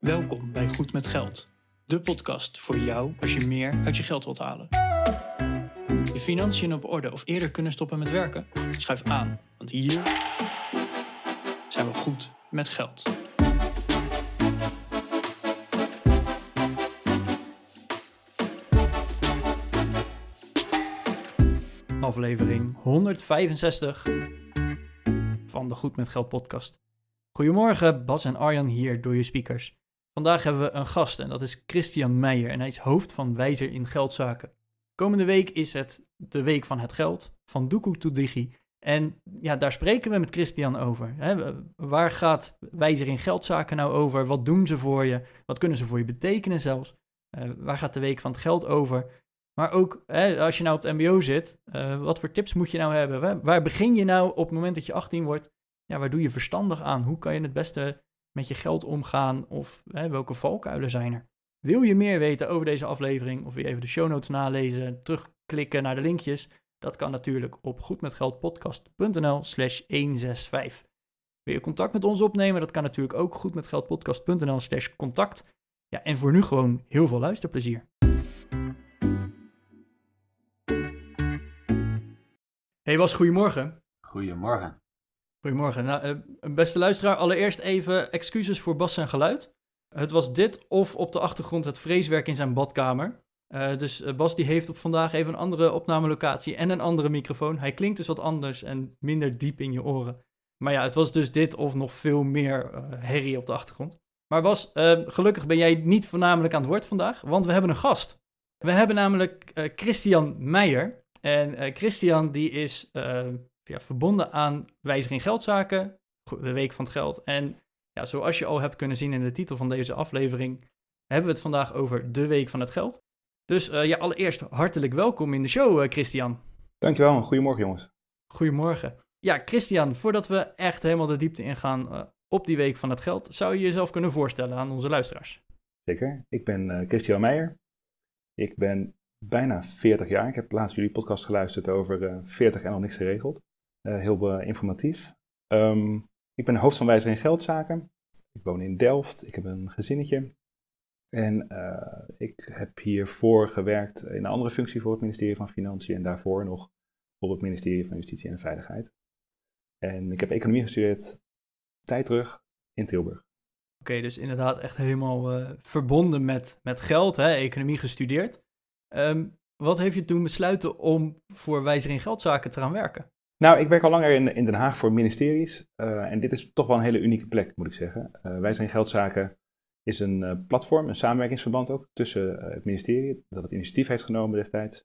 Welkom bij Goed met Geld, de podcast voor jou als je meer uit je geld wilt halen. Je financiën op orde of eerder kunnen stoppen met werken? Schuif aan, want hier zijn we goed met geld. Aflevering 165 van de Goed met Geld podcast. Goedemorgen, Bas en Arjan hier door je speakers. Vandaag hebben we een gast en dat is Christian Meijer en hij is hoofd van Wijzer in Geldzaken. Komende week is het de week van het geld, van Doekoe to Digi. En ja, daar spreken we met Christian over. Hè? Waar gaat Wijzer in Geldzaken nou over? Wat doen ze voor je? Wat kunnen ze voor je betekenen zelfs? Uh, waar gaat de week van het geld over? Maar ook hè, als je nou op het MBO zit, uh, wat voor tips moet je nou hebben? Hè? Waar begin je nou op het moment dat je 18 wordt? Ja, waar doe je verstandig aan? Hoe kan je het beste met je geld omgaan? Of hè, welke valkuilen zijn er? Wil je meer weten over deze aflevering? Of je even de show notes nalezen? Terugklikken naar de linkjes? Dat kan natuurlijk op goedmetgeldpodcast.nl slash 165. Wil je contact met ons opnemen? Dat kan natuurlijk ook goedmetgeldpodcast.nl slash contact. Ja, en voor nu gewoon heel veel luisterplezier. Hey Bas, goedemorgen. Goedemorgen. Goedemorgen. Nou, uh, beste luisteraar, allereerst even excuses voor Bas zijn geluid. Het was dit of op de achtergrond het vreeswerk in zijn badkamer. Uh, dus uh, Bas die heeft op vandaag even een andere opnamelocatie en een andere microfoon. Hij klinkt dus wat anders en minder diep in je oren. Maar ja, het was dus dit of nog veel meer herrie op de achtergrond. Maar Bas, gelukkig ben jij niet voornamelijk aan het woord vandaag, want we hebben een gast. We hebben namelijk Christian Meijer. En Christian die is ja, verbonden aan wijziging geldzaken, de week van het geld. En ja, zoals je al hebt kunnen zien in de titel van deze aflevering, hebben we het vandaag over de week van het geld. Dus uh, ja, allereerst hartelijk welkom in de show, uh, Christian. Dankjewel, goedemorgen jongens. Goedemorgen. Ja, Christian, voordat we echt helemaal de diepte ingaan uh, op die week van het geld, zou je jezelf kunnen voorstellen aan onze luisteraars? Zeker, ik ben Christian Meijer. Ik ben bijna 40 jaar. Ik heb laatst jullie podcast geluisterd over 40 en nog niks geregeld. Eh, heel eh, informatief. Ehm, ik ben hoofd van Wijzer in Geldzaken. Ik woon in Delft. Ik heb een gezinnetje. En uh, ik heb hiervoor gewerkt in een andere functie voor het ministerie van Financiën en daarvoor nog voor het ministerie van Justitie en Veiligheid. En ik heb economie gestudeerd, tijd terug, in Tilburg. Oké, dus inderdaad echt helemaal verbonden met, met geld, hè? economie gestudeerd. Um, wat heeft je toen besluiten om voor Wijzer in Geldzaken te gaan werken? Nou, ik werk al langer in, in Den Haag voor ministeries. Uh, en dit is toch wel een hele unieke plek, moet ik zeggen. Uh, wij zijn Geldzaken is een uh, platform, een samenwerkingsverband ook, tussen het ministerie, dat het initiatief heeft genomen destijds.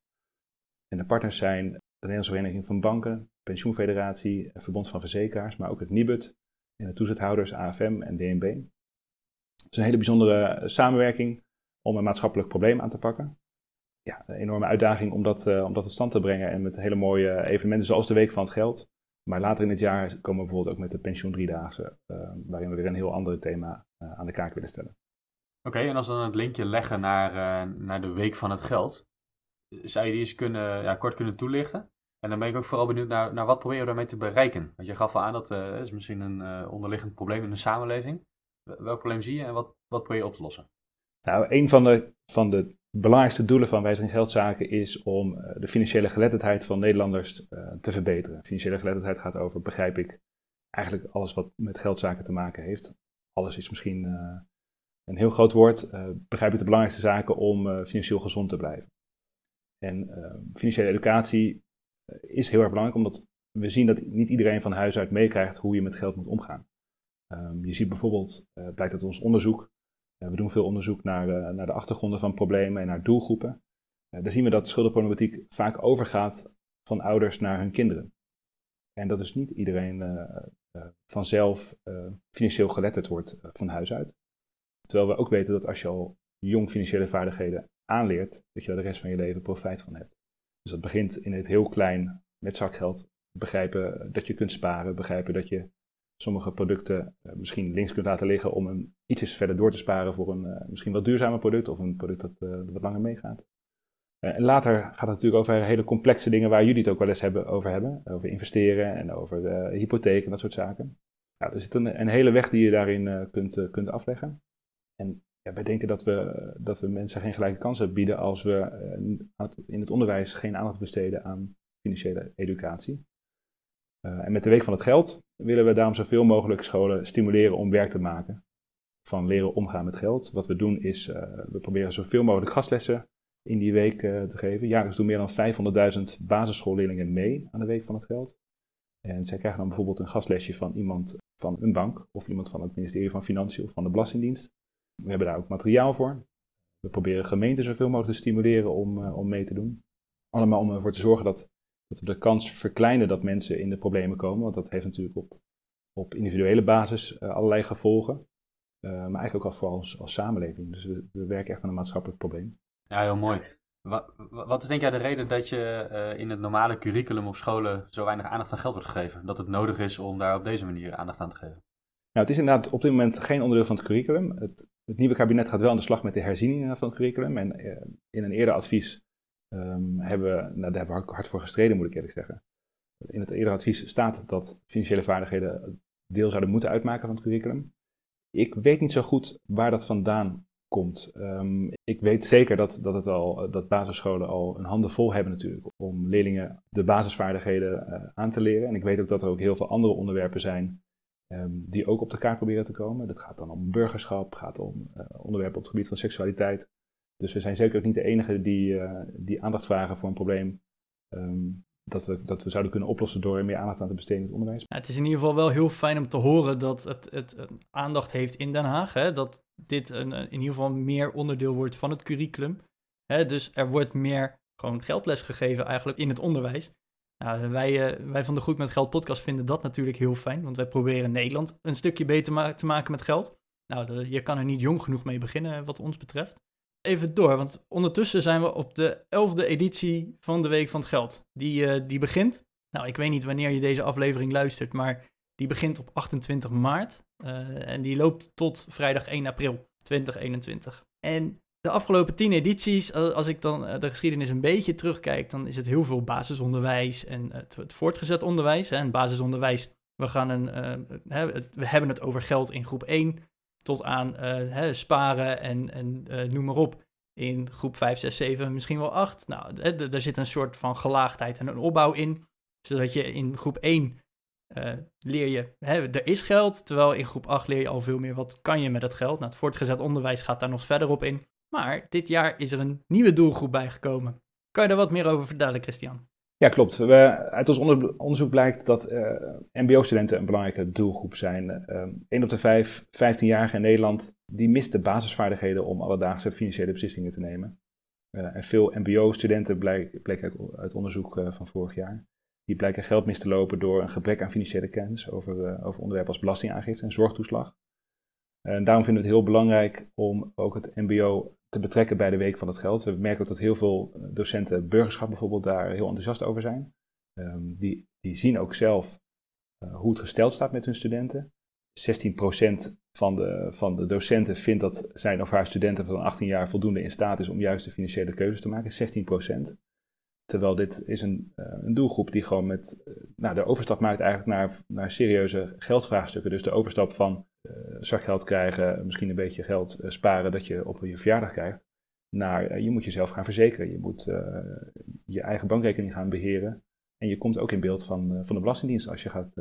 En de partners zijn de Nederlandse Vereniging van Banken, Pensioenfederatie, Verbond van Verzekeraars, maar ook het NIBUD en de toezichthouders AFM en DNB. Het is een hele bijzondere samenwerking om een maatschappelijk probleem aan te pakken ja, een enorme uitdaging om dat, uh, om dat tot stand te brengen. En met hele mooie evenementen zoals de Week van het Geld. Maar later in het jaar komen we bijvoorbeeld ook met de Pensioen Driedaagse, uh, waarin we weer een heel ander thema uh, aan de kaak willen stellen. Oké, okay, en als we dan het linkje leggen naar, naar de Week van het Geld, zou je die eens kunnen, ja, kort kunnen toelichten? En dan ben ik ook vooral benieuwd naar, naar wat probeer je daarmee te bereiken? Want je gaf al aan dat uh, is misschien een onderliggend probleem in de samenleving. Welk probleem zie je en wat, wat probeer je op te lossen? Nou, een van de, van de belangrijkste doelen van Wijziging Geldzaken is om uh, de financiële geletterdheid van Nederlanders uh, te verbeteren. Financiële geletterdheid gaat over, begrijp ik, eigenlijk alles wat met geldzaken te maken heeft. Alles is misschien uh, een heel groot woord. begrijp ik de belangrijkste zaken om financieel gezond te blijven. En financiële educatie is heel erg belangrijk, omdat we zien dat niet iedereen van huis uit meekrijgt hoe je met geld moet omgaan. Um, je ziet bijvoorbeeld, blijkt uit ons onderzoek, eh, we doen veel onderzoek naar, uh, naar de achtergronden van problemen en naar doelgroepen. Uh, daar zien we dat schuldenproblematiek vaak overgaat van ouders naar hun kinderen. En dat dus niet iedereen vanzelf financieel geletterd wordt van huis uit. Terwijl we ook weten dat als je al jong financiële vaardigheden aanleert, dat je daar de rest van je leven profijt van hebt. Dus dat begint in het heel klein met zakgeld. Begrijpen dat je kunt sparen, begrijpen dat je sommige producten uh, misschien links kunt laten liggen om hem ietsjes verder door te sparen voor een uh, misschien wat duurzamer product of een product dat uh, wat langer meegaat. en later gaat het natuurlijk over hele complexe dingen waar jullie het ook wel eens hebben, over hebben. Over investeren en over hypotheek en dat soort zaken. Ja, er zit een, een, hele weg die je daarin kunt, kunt afleggen. En ja, wij denken dat we, dat we mensen geen gelijke kansen bieden als we in het onderwijs geen aandacht besteden aan financiële educatie. En met de Week van het Geld willen we daarom zoveel mogelijk scholen stimuleren om werk te maken van leren omgaan met geld. Wat we doen is, we proberen zoveel mogelijk gastlessen in die week te geven. Jaarlijks doen meer dan 500.000 basisschoolleerlingen mee aan de Week van het Geld. En zij krijgen dan bijvoorbeeld een gastlesje van iemand van een bank of iemand van het ministerie van Financiën of van de Belastingdienst. We hebben daar ook materiaal voor. We proberen gemeenten zoveel mogelijk te stimuleren om, om mee te doen. Allemaal om ervoor te zorgen dat, dat we de kans verkleinen dat mensen in de problemen komen. Want dat heeft natuurlijk op, op individuele basis uh, allerlei gevolgen. Uh, maar eigenlijk ook al vooral als, als samenleving. Dus we, we werken echt aan een maatschappelijk probleem. Ja, heel mooi. Wat, wat is denk jij de reden dat je uh, in het normale curriculum op scholen zo weinig aandacht aan geld wordt gegeven? Dat het nodig is om daar op deze manier aandacht aan te geven? Nou, het is inderdaad op dit moment geen onderdeel van het curriculum. Het, het nieuwe kabinet gaat wel aan de slag met de herziening van het curriculum. En in een eerder advies um, hebben nou, daar hebben we hard voor gestreden, moet ik eerlijk zeggen. In het eerder advies staat dat financiële vaardigheden deel zouden moeten uitmaken van het curriculum. Ik weet niet zo goed waar dat vandaan komt. Um, ik weet zeker dat, dat, het al, dat basisscholen al een handen vol hebben natuurlijk om leerlingen de basisvaardigheden uh, aan te leren. En ik weet ook dat er ook heel veel andere onderwerpen zijn um, die ook op de kaart proberen te komen. Dat gaat dan om burgerschap, gaat om uh, onderwerpen op het gebied van seksualiteit. Dus we zijn zeker ook niet de enige die, uh, die aandacht vragen voor een probleem um, dat we, dat we zouden kunnen oplossen door meer aandacht aan te besteden in het onderwijs. Ja, het is in ieder geval wel heel fijn om te horen dat het, het, aandacht heeft in Den Haag. Hè? Dat dit een, in ieder geval meer onderdeel wordt van het curriculum. Hè? Dus er wordt meer gewoon geldles gegeven eigenlijk in het onderwijs. Nou, wij, wij van de Goed met Geld podcast vinden dat natuurlijk heel fijn. Want wij proberen Nederland een stukje beter te maken met geld. Nou, je kan er niet jong genoeg mee beginnen wat ons betreft even door, want ondertussen zijn we op de elfde editie van de Week van het Geld. Die, uh, die begint, nou ik weet niet wanneer je deze aflevering luistert, maar die begint op 28 maart uh, en die loopt tot vrijdag 1 april 2021. En de afgelopen 10 edities, als ik dan eh, de geschiedenis een beetje terugkijk, dan is het heel veel basisonderwijs en het, voortgezet onderwijs. En basisonderwijs, we, gaan een, we hebben het over geld in groep 1 tot aan uh, hè, sparen en, en uh, noem maar op. In groep 5, 6, 7, misschien wel 8. Nou, daar zit een soort van gelaagdheid en een opbouw in. Zodat je in groep 1 uh, eh, leer je, hè, er is geld. Terwijl in groep 8 leer je al veel meer, wat kan je met dat geld? Nou, het voortgezet onderwijs gaat daar nog verder op in. Maar dit jaar is er een nieuwe doelgroep bijgekomen. Kan je daar wat meer over vertellen, Christian? Ja, klopt. Uit ons onderzoek blijkt dat uh, MBO-studenten een belangrijke doelgroep zijn. Uh, 1 op de 5 15-jarigen in Nederland die mist de basisvaardigheden om alledaagse financiële beslissingen te nemen. Uh, en veel MBO-studenten bleek uit onderzoek uh, van vorig jaar. Die blijken geld mis te lopen door een gebrek aan financiële kennis over, over onderwerpen als belastingaangifte en zorgtoeslag. En daarom vinden we het heel belangrijk om ook het MBO te betrekken bij de Week van het Geld. We merken ook dat heel veel eh, docenten burgerschap bijvoorbeeld daar heel enthousiast over zijn. Um, die, die zien ook zelf uh, hoe het gesteld staat met hun studenten. 16% van de, van de docenten vindt dat zijn of haar studenten van 18 jaar voldoende in staat is om juist de financiële keuzes te maken. 16%. Terwijl dit is een, uh, een doelgroep die gewoon met nou, de overstap maakt eigenlijk naar, naar serieuze geldvraagstukken. Dus de overstap van zakgeld krijgen, misschien een beetje geld sparen dat je op je verjaardag krijgt. Naar je moet jezelf gaan verzekeren. Je moet je eigen bankrekening gaan beheren. En je komt ook in beeld van, van de Belastingdienst als je gaat,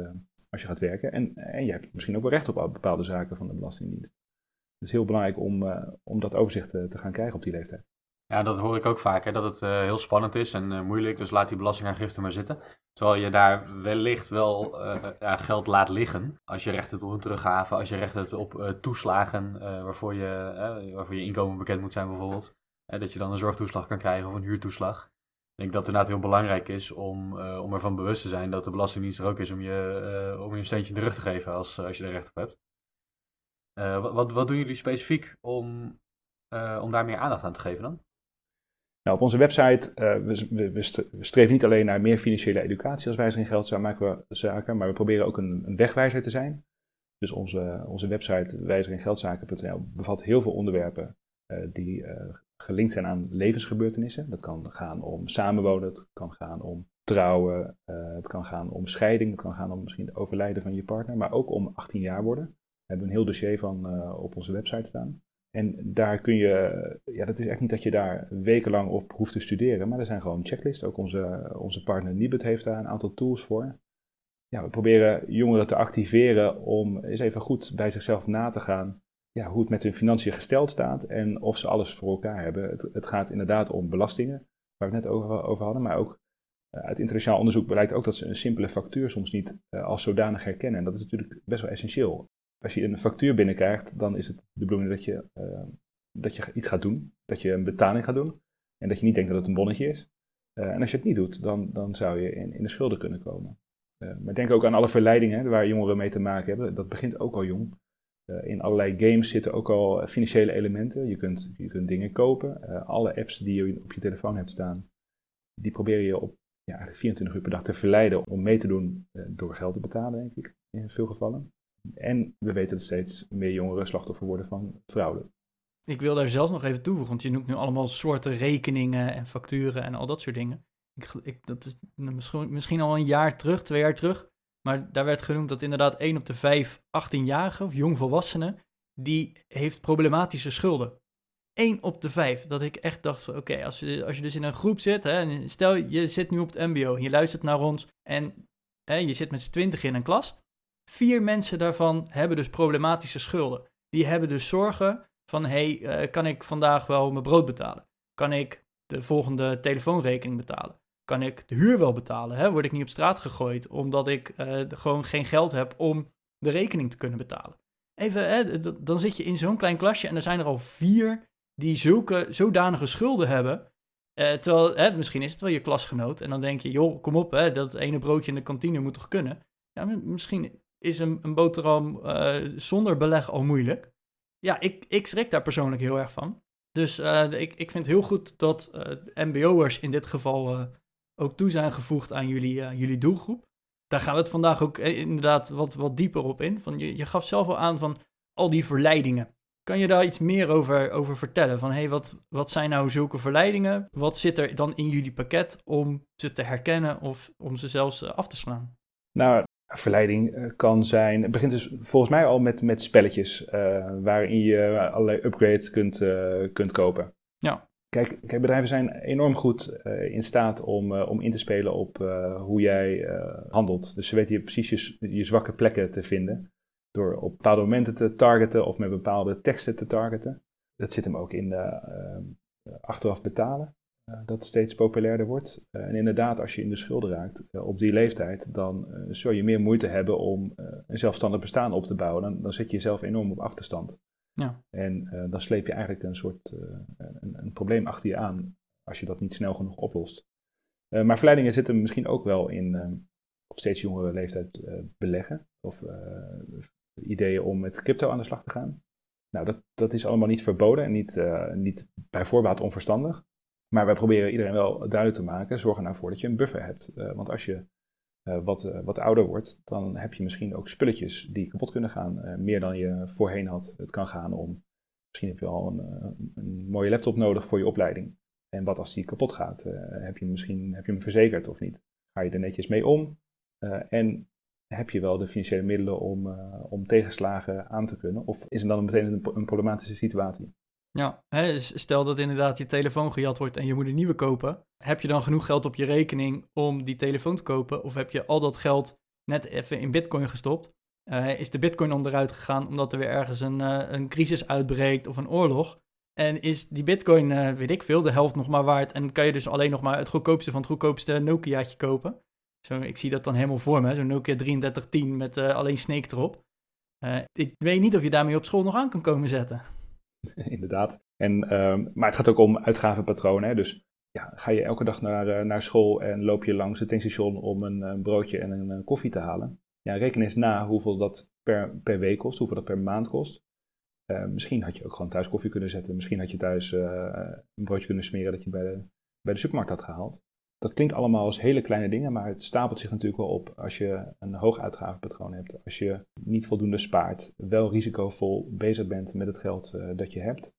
als je gaat werken. En, en je hebt misschien ook wel recht op bepaalde zaken van de Belastingdienst. Het is heel belangrijk om, om dat overzicht te gaan krijgen op die leeftijd. Ja, dat hoor ik ook vaak, hè, dat het uh, heel spannend is en uh, moeilijk, dus laat die belastingaangifte maar zitten. Terwijl je daar wellicht wel uh, ja, geld laat liggen, als je recht hebt op een teruggave, als je recht hebt op toeslagen waarvoor, je, waarvoor je inkomen bekend moet zijn bijvoorbeeld. dat je dan een zorgtoeslag kan krijgen of een huurtoeslag. Ik denk dat het inderdaad heel belangrijk is om, om ervan bewust te zijn dat de Belastingdienst er ook is om je, om je een steentje in de rug te geven als, als je er recht op hebt. Wat, wat, doen jullie specifiek om, om daar meer aandacht aan te geven dan? Nou, op onze website, uh, we, we, streven niet alleen naar meer financiële educatie als wijzer in zaken, maar we proberen ook een, een wegwijzer te zijn. Dus onze, onze website wijzeringeldzaken.nl bevat heel veel onderwerpen uh, die uh, gelinkt zijn aan levensgebeurtenissen. Dat kan gaan om samenwonen, het kan gaan om trouwen, het kan gaan om scheiding, het kan gaan om misschien het overlijden van je partner, maar ook om 18 jaar worden. We hebben een heel dossier van op onze website staan. En daar kun je, ja, dat is echt niet dat je daar wekenlang op hoeft te studeren, maar er zijn gewoon checklists. Ook onze, onze partner Nibud heeft daar een aantal tools voor. Ja, we proberen jongeren te activeren om eens even goed bij zichzelf na te gaan ja, hoe het met hun financiën gesteld staat en of ze alles voor elkaar hebben. Het, het gaat inderdaad om belastingen, waar we het net over, over hadden, maar ook uh, uit internationaal onderzoek blijkt ook dat ze een simpele factuur soms niet uh, als zodanig herkennen. En dat is natuurlijk best wel essentieel. Als je een factuur binnenkrijgt, dan is het de bedoeling dat je, uh, dat je iets gaat doen, dat je een betaling gaat doen en dat je niet denkt dat het een bonnetje is. en als je het niet doet, dan, dan zou je in, in de schulden kunnen komen. maar denk ook aan alle verleidingen waar jongeren mee te maken hebben. Dat begint ook al jong. In allerlei games zitten ook al financiële elementen. Je kunt, je kunt dingen kopen. Alle apps die je op je telefoon hebt staan, die probeer je op ja, eigenlijk 24 uur per dag te verleiden om mee te doen door geld te betalen, denk ik, in veel gevallen. En we weten dat steeds meer jongeren slachtoffer worden van fraude. Ik wil daar zelfs nog even toevoegen, want je noemt nu allemaal soorten rekeningen en facturen en al dat soort dingen. Ik, ik, dat is misschien, misschien al een jaar terug, twee jaar terug, maar daar werd genoemd dat inderdaad 1 op de 5 18-jarigen of jongvolwassenen, die heeft problematische schulden. 1 op de 5. Dat ik echt dacht van oké, als, je, als je dus in een groep zit, hè, stel je zit nu op het mbo, je luistert naar ons en hè, je zit met z'n 20 in een klas. Vier mensen daarvan hebben dus problematische schulden. Die hebben dus zorgen van hey, uh, kan ik vandaag wel mijn brood betalen? Kan ik de volgende telefoonrekening betalen? kan ik de huur wel betalen? Hè? Word ik niet op straat gegooid omdat ik uh, gewoon geen geld heb om de rekening te kunnen betalen? Even, hè, dan zit je in zo'n klein klasje en er zijn er al vier die zulke zodanige schulden hebben. Uh, terwijl, hè, misschien is het wel je klasgenoot en dan denk je, joh, kom op, hè, dat ene broodje in de kantine moet toch kunnen? Ja, misschien is een, een boterham uh, zonder beleg al moeilijk. Ja, ik, ik schrik daar persoonlijk heel erg van. Dus ik, ik vind heel goed dat MBO'ers in dit geval ook toe zijn gevoegd aan jullie, jullie doelgroep. Daar gaan we het vandaag ook eh, inderdaad wat, wat dieper op in. Van, je, je gaf zelf al aan van al die verleidingen. Kan je daar iets meer over, over vertellen? Van hey, wat, wat zijn nou zulke verleidingen? Wat zit er dan in jullie pakket om ze te herkennen of om ze zelfs af te slaan? Nou, verleiding kan zijn. Het begint dus volgens mij al met, met spelletjes uh, waarin je allerlei upgrades kunt, uh, kunt kopen. Ja. Kijk, kijk, bedrijven zijn enorm goed uh, in staat om, om in te spelen op hoe jij handelt. Dus ze weten je precies je, je, zwakke plekken te vinden. Door op bepaalde momenten te targeten of met bepaalde teksten te targeten. Dat zit hem ook in achteraf betalen, dat steeds populairder wordt. en inderdaad, als je in de schulden raakt op die leeftijd, dan zul je meer moeite hebben om een zelfstandig bestaan op te bouwen. Dan, dan zet je jezelf enorm op achterstand. Ja. En uh, dan sleep je eigenlijk een soort uh, een, een, probleem achter je aan als je dat niet snel genoeg oplost. Uh, maar verleidingen zitten misschien ook wel in op steeds jongere leeftijd beleggen of ideeën om met crypto aan de slag te gaan. Nou, dat, dat is allemaal niet verboden en niet, niet bij voorbaat onverstandig. Maar wij proberen iedereen wel duidelijk te maken, zorg er nou voor dat je een buffer hebt. want als je uh, wat, uh, wat ouder wordt, dan heb je misschien ook spulletjes die kapot kunnen gaan. Meer dan je voorheen had. Het kan gaan om, misschien heb je al een, een mooie laptop nodig voor je opleiding. En wat als die kapot gaat? heb je misschien heb je hem verzekerd of niet? Ga je er netjes mee om? en heb je wel de financiële middelen om, om tegenslagen aan te kunnen? Of is het dan meteen een, een problematische situatie? Ja, hè, stel dat inderdaad je telefoon gejat wordt en je moet een nieuwe kopen. Heb je dan genoeg geld op je rekening om die telefoon te kopen? Of heb je al dat geld net even in bitcoin gestopt? Uh, is de bitcoin onderuit gegaan omdat er weer ergens een, uh, een crisis uitbreekt of een oorlog? En is die bitcoin, uh, weet ik veel, de helft nog maar waard? En kan je dus alleen nog maar het goedkoopste van het goedkoopste Nokiaatje kopen? Zo, ik zie dat dan helemaal voor me, zo'n Nokia 3310 met alleen Snake erop. ik weet niet of je daarmee op school nog aan kan komen zetten. inderdaad. En, um, maar het gaat ook om uitgavenpatronen. Hè? Dus ja, ga je elke dag naar, uh, naar school en loop je langs het tankstation om een, een broodje en een, een, koffie te halen. Ja, reken eens na hoeveel dat per, per week kost, hoeveel dat per maand kost. Misschien had je ook gewoon thuis koffie kunnen zetten. Misschien had je thuis een broodje kunnen smeren dat je bij de, bij de supermarkt had gehaald. Dat klinkt allemaal als hele kleine dingen, maar het stapelt zich natuurlijk wel op als je een hoog uitgavenpatroon hebt. Als je niet voldoende spaart, wel risicovol bezig bent met het geld uh, dat je hebt.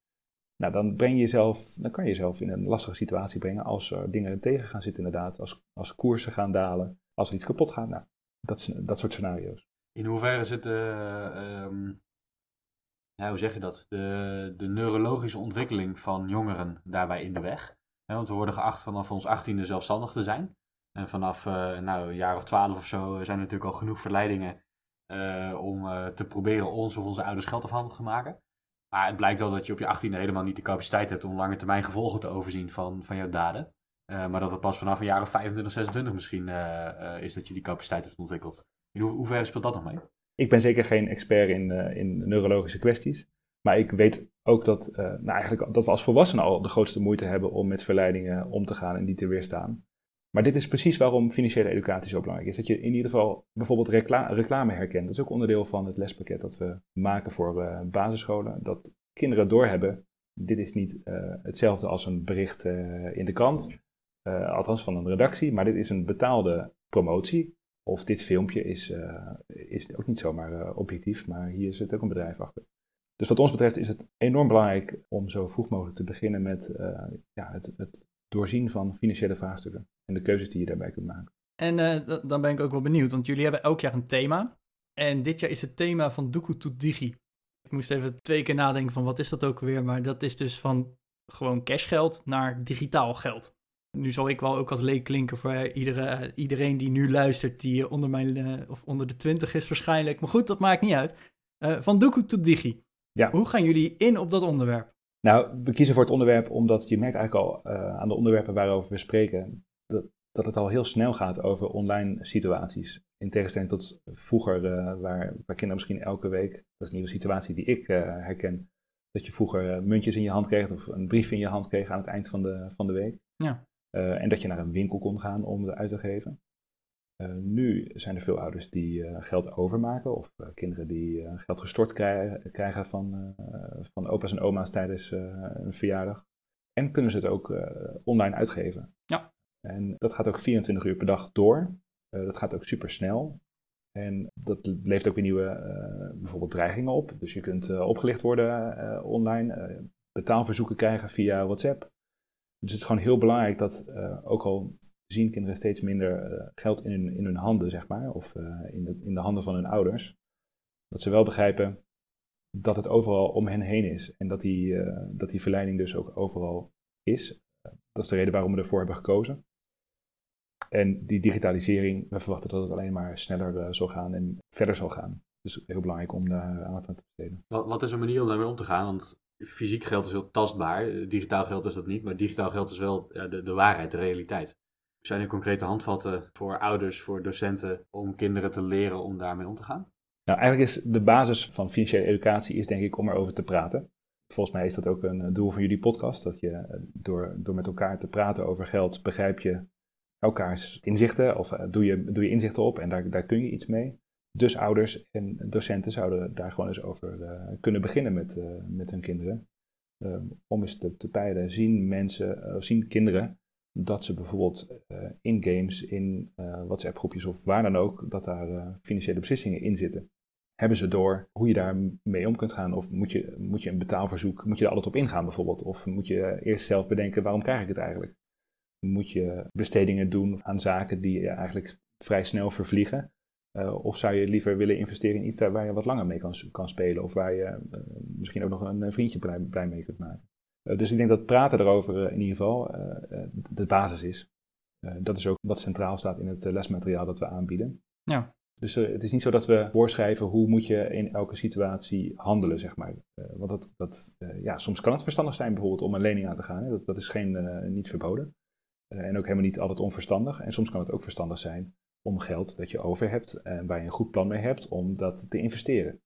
Nou, dan, breng je jezelf, dan kan je jezelf in een lastige situatie brengen als er dingen tegen gaan zitten inderdaad. Als, als koersen gaan dalen, als er iets kapot gaat. Nou, dat, dat soort scenario's. In hoeverre zit de, uh, ja, hoe zeg je dat, de, de neurologische ontwikkeling van jongeren daarbij in de weg. Want we worden geacht vanaf ons achttiende zelfstandig te zijn. En vanaf uh, nou, een jaar of twaalf of zo zijn er natuurlijk al genoeg verleidingen uh, om te proberen ons of onze ouders geld afhandig te maken. Maar het blijkt wel dat je op je achttiende helemaal niet de capaciteit hebt om lange termijn gevolgen te overzien van, van jouw daden. maar dat het pas vanaf een jaar of 25, 26 misschien is dat je die capaciteit hebt ontwikkeld. In ho hoeverre speelt dat nog mee? Ik ben zeker geen expert in, in neurologische kwesties. Maar ik weet ook dat, nou eigenlijk, dat we als volwassenen al de grootste moeite hebben om met verleidingen om te gaan en die te weerstaan. Maar dit is precies waarom financiële educatie zo belangrijk is. Dat je in ieder geval bijvoorbeeld reclame herkent. Dat is ook onderdeel van het lespakket dat we maken voor uh, basisscholen. Dat kinderen doorhebben, dit is niet uh, hetzelfde als een bericht in de krant, althans van een redactie, maar dit is een betaalde promotie. Of dit filmpje is, is ook niet zomaar objectief, maar hier zit ook een bedrijf achter. Dus wat ons betreft is het enorm belangrijk om zo vroeg mogelijk te beginnen met ja, het, het doorzien van financiële vraagstukken en de keuzes die je daarbij kunt maken. En uh, dan ben ik ook wel benieuwd, want jullie hebben elk jaar een thema. En dit jaar is het thema van Doekoe to Digi. Ik moest even twee keer nadenken van wat is dat ook weer, maar dat is dus van gewoon cashgeld naar digitaal geld. Nu zal ik wel ook als leek klinken voor iedere, iedereen die nu luistert, die onder, mijn, of onder de 20 is waarschijnlijk. Maar goed, dat maakt niet uit. Van Doekoe to Digi. Ja. Hoe gaan jullie in op dat onderwerp? Nou, we kiezen voor het onderwerp omdat je merkt eigenlijk al uh, aan de onderwerpen waarover we spreken, dat, dat het al heel snel gaat over online situaties. In tegenstelling tot vroeger, uh, waar, waar kinderen misschien elke week, dat is een nieuwe situatie die ik uh, herken, dat je vroeger muntjes in je hand kreeg of een brief in je hand kreeg aan het eind van de, van de week. Ja. en dat je naar een winkel kon gaan om het uit te geven. Uh, nu zijn er veel ouders die uh, geld overmaken of uh, kinderen die geld gestort krijgen, krijgen van, van opa's en oma's tijdens een verjaardag. En kunnen ze het ook online uitgeven. Ja. En dat gaat ook 24 uur per dag door. dat gaat ook super snel. En dat levert ook weer nieuwe bijvoorbeeld dreigingen op. Dus je kunt opgelicht worden online, betaalverzoeken krijgen via WhatsApp. Dus het is gewoon heel belangrijk dat, ook al zien kinderen steeds minder eh, geld in hun, in hun handen, zeg maar, of eh, in, de, in de handen van hun ouders. Dat ze wel begrijpen dat het overal om hen heen is en dat die, eh, dat die verleiding dus ook overal is. dat is de reden waarom we ervoor hebben gekozen. En die digitalisering, we verwachten dat het alleen maar sneller zal gaan en verder zal gaan. Dus heel belangrijk om daar aandacht aan te besteden. Wat, wat is een manier om daarmee om te gaan? Want fysiek geld is heel tastbaar, digitaal geld is dat niet, maar digitaal geld is wel de, de waarheid, de realiteit. Zijn er concrete handvatten voor ouders, voor docenten, om kinderen te leren om daarmee om te gaan? Nou, eigenlijk is de basis van financiële educatie is denk ik om erover te praten. Volgens mij is dat ook een doel van jullie podcast, dat je eh, door, door met elkaar te praten over geld, begrijp je elkaars inzichten of eh, doe, je, doe je inzichten op en daar, daar kun je iets mee. Dus ouders en docenten zouden daar gewoon eens over kunnen beginnen met, met hun kinderen. Uh, om eens te, te peilen, zien mensen, of zien kinderen dat ze bijvoorbeeld uh, in games, in uh, WhatsApp groepjes of waar dan ook, dat daar uh, financiële beslissingen in zitten. Hebben ze door hoe je daar mee om kunt gaan? Of moet je, moet je een betaalverzoek, moet je er altijd op ingaan bijvoorbeeld? Of moet je eerst zelf bedenken, waarom krijg ik het eigenlijk? Moet je bestedingen doen aan zaken die eigenlijk vrij snel vervliegen? of zou je liever willen investeren in iets waar je wat langer mee kan, kan spelen? Of waar je misschien ook nog een vriendje blij mee kunt maken? Eh, dus ik denk dat praten erover eh, in ieder geval eh, de basis is. dat is ook wat centraal staat in het lesmateriaal dat we aanbieden. Ja. Dus het is niet zo dat we voorschrijven hoe moet je in elke situatie handelen, zeg maar. want dat, dat, ja, soms kan het verstandig zijn bijvoorbeeld om een lening aan te gaan. Hè? Dat, dat is geen, niet verboden. en ook helemaal niet altijd onverstandig. En soms kan het ook verstandig zijn om geld dat je over hebt en waar je een goed plan mee hebt, om dat te investeren.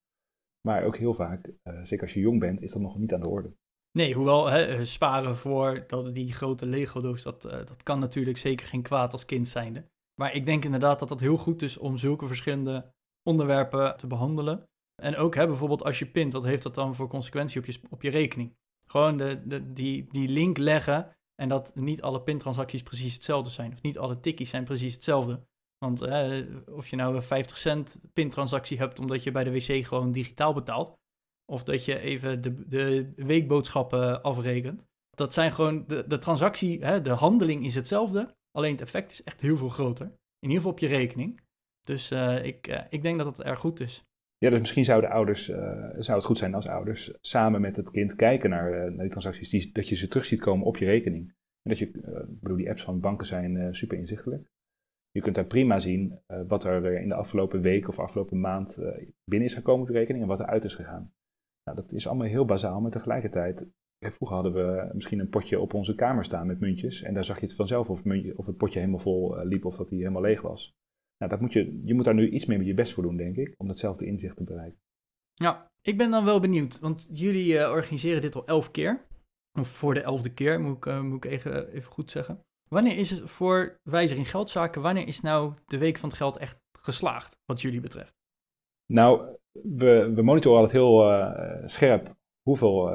Maar ook heel vaak, zeker als je jong bent, is dat nog niet aan de orde. Nee, hoewel hè, eh, sparen voor dat, die grote Lego-doos, dat, uh, dat kan natuurlijk zeker geen kwaad als kind zijnde. Maar ik denk inderdaad dat dat heel goed is om zulke verschillende onderwerpen te behandelen. En ook hè, bijvoorbeeld als je pint, wat heeft dat dan voor consequentie op je, op je rekening? Gewoon de, die, die link leggen en dat niet alle pintransacties precies hetzelfde zijn. Of niet alle tikkies zijn precies hetzelfde. Want of je nou een 50 cent pintransactie hebt omdat je bij de wc gewoon digitaal betaalt. Of dat je even de, de weekboodschappen afrekent. Dat zijn gewoon, de, de transactie, hè, de handeling is hetzelfde. Alleen het effect is echt heel veel groter. In ieder geval op je rekening. Dus uh, ik, uh, ik denk dat het erg goed is. Ja, dus misschien zouden ouders, uh, zou het goed zijn als ouders samen met het kind kijken naar, naar die transacties, die, dat je ze terug ziet komen op je rekening. En dat je, ik bedoel, die apps van banken zijn super inzichtelijk. Je kunt daar prima zien wat er in de afgelopen week of afgelopen maand binnen is gekomen op de rekening en wat er uit is gegaan. Nou, dat is allemaal heel bazaal, maar tegelijkertijd, vroeger hadden we misschien een potje op onze kamer staan met muntjes en daar zag je het vanzelf of, of het potje helemaal vol liep of dat hij helemaal leeg was. Nou, dat moet je, je moet daar nu iets meer je best voor doen, denk ik, om datzelfde inzicht te bereiken. Ja, ik ben dan wel benieuwd, want jullie uh, organiseren dit al elf keer. Of voor de elfde keer, moet ik, moet ik even, even goed zeggen. Wanneer is het voor wijziging geldzaken, wanneer is nou de Week van het Geld echt geslaagd, wat jullie betreft? Nou, we, monitoren altijd heel uh, scherp hoeveel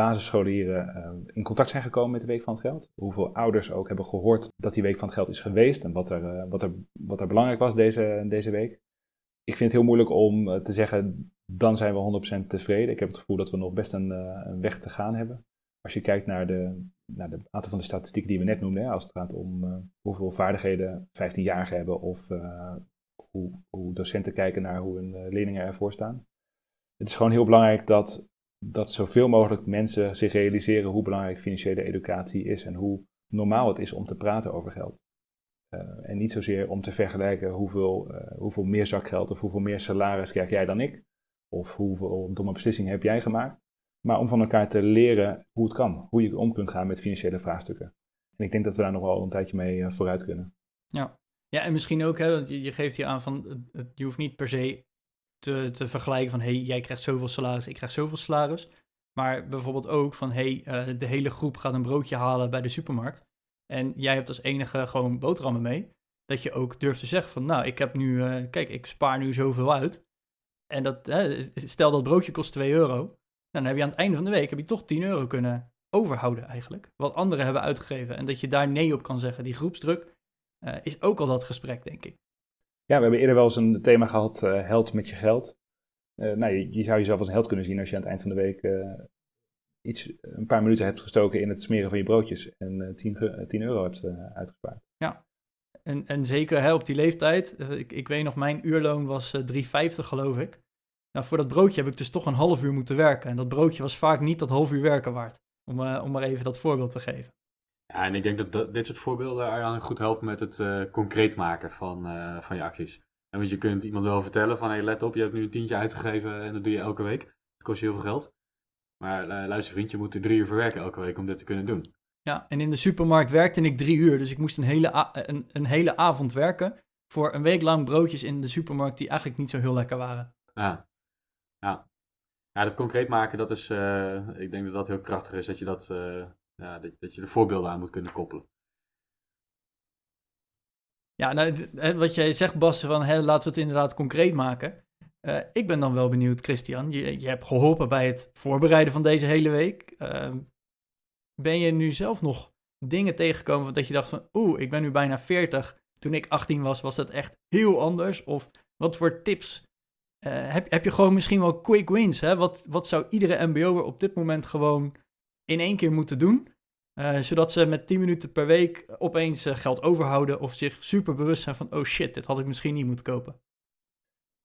basisscholieren uh, in contact zijn gekomen met de Week van het Geld. Hoeveel ouders ook hebben gehoord dat die Week van het Geld is geweest en wat er, uh, wat er, wat er belangrijk was deze, deze week. Ik vind het heel moeilijk om uh, te zeggen, dan zijn we 100% tevreden. Ik heb het gevoel dat we nog best een, een, weg te gaan hebben. Als je kijkt naar de, naar de aantal van de statistieken die we net noemden, hè, als het gaat om hoeveel vaardigheden 15-jarigen hebben of hoe, docenten kijken naar hoe hun leerlingen ervoor staan. Het is gewoon heel belangrijk dat dat zoveel mogelijk mensen zich realiseren hoe belangrijk financiële educatie is en hoe normaal het is om te praten over geld. Uh, en niet zozeer om te vergelijken hoeveel, uh, hoeveel meer zakgeld of hoeveel meer salaris krijg jij dan ik. Of hoeveel domme beslissingen heb jij gemaakt. Maar om van elkaar te leren hoe het kan. Hoe je om kunt gaan met financiële vraagstukken. En ik denk dat we daar nog wel een tijdje mee vooruit kunnen. Ja. Ja, en misschien ook, hè, want je, geeft hier aan van, je hoeft niet per se te, te vergelijken van, hey, jij krijgt zoveel salaris, ik krijg zoveel salaris. Maar bijvoorbeeld ook van, hey, uh, de hele groep gaat een broodje halen bij de supermarkt. En jij hebt als enige gewoon boterhammen mee. Dat je ook durft te zeggen van, nou, ik heb nu, uh, kijk, ik spaar nu zoveel uit. En dat, stel dat broodje kost 2 euro. Dan heb je aan het einde van de week heb je toch 10 euro kunnen overhouden eigenlijk. Wat anderen hebben uitgegeven. En dat je daar nee op kan zeggen. Die groepsdruk is ook al dat gesprek, denk ik. Ja, we hebben eerder wel eens een thema gehad, uh, held met je geld. Uh, nou, je, je, zou jezelf als een held kunnen zien als je aan het eind van de week iets, een paar minuten hebt gestoken in het smeren van je broodjes en 10, 10 euro hebt uitgespaard. Ja, en, en zeker hè, op die leeftijd. Ik, ik weet nog, mijn uurloon was 3,50 geloof ik. Nou, voor dat broodje heb ik dus toch een half uur moeten werken. En dat broodje was vaak niet dat half uur werken waard. Om, om maar even dat voorbeeld te geven. Ja, en ik denk dat, dit soort voorbeelden Arjan goed helpen met het uh, concreet maken van, uh, van je acties. En want je kunt iemand wel vertellen van, hey, let op, je hebt nu een tientje uitgegeven en dat doe je elke week. Dat kost je heel veel geld. Maar uh, luister vriend, je moet er drie uur voor werken elke week om dit te kunnen doen. Ja, en in de supermarkt werkte ik drie uur, dus ik moest een hele, een, een hele avond werken voor een week lang broodjes in de supermarkt die eigenlijk niet zo heel lekker waren. Ja, ja. ja dat concreet maken, dat is, ik denk dat dat heel krachtig is, dat je dat ja, dat, dat je er voorbeelden aan moet kunnen koppelen. Ja, nou, wat jij zegt, Bas, van laten we het inderdaad concreet maken. Uh, ik ben dan wel benieuwd, Christian. Je, je hebt geholpen bij het voorbereiden van deze hele week. Uh, ben je nu zelf nog dingen tegengekomen dat je dacht van... Oeh, ik ben nu bijna 40. Toen ik 18 was, was dat echt heel anders. Of wat voor tips uh, heb, heb je gewoon misschien wel quick wins? Hè? Wat, wat zou iedere mbo'er op dit moment gewoon in één keer moeten doen. Uh, zodat ze met 10 minuten per week opeens uh, geld overhouden of zich super bewust zijn van, oh shit, dit had ik misschien niet moeten kopen.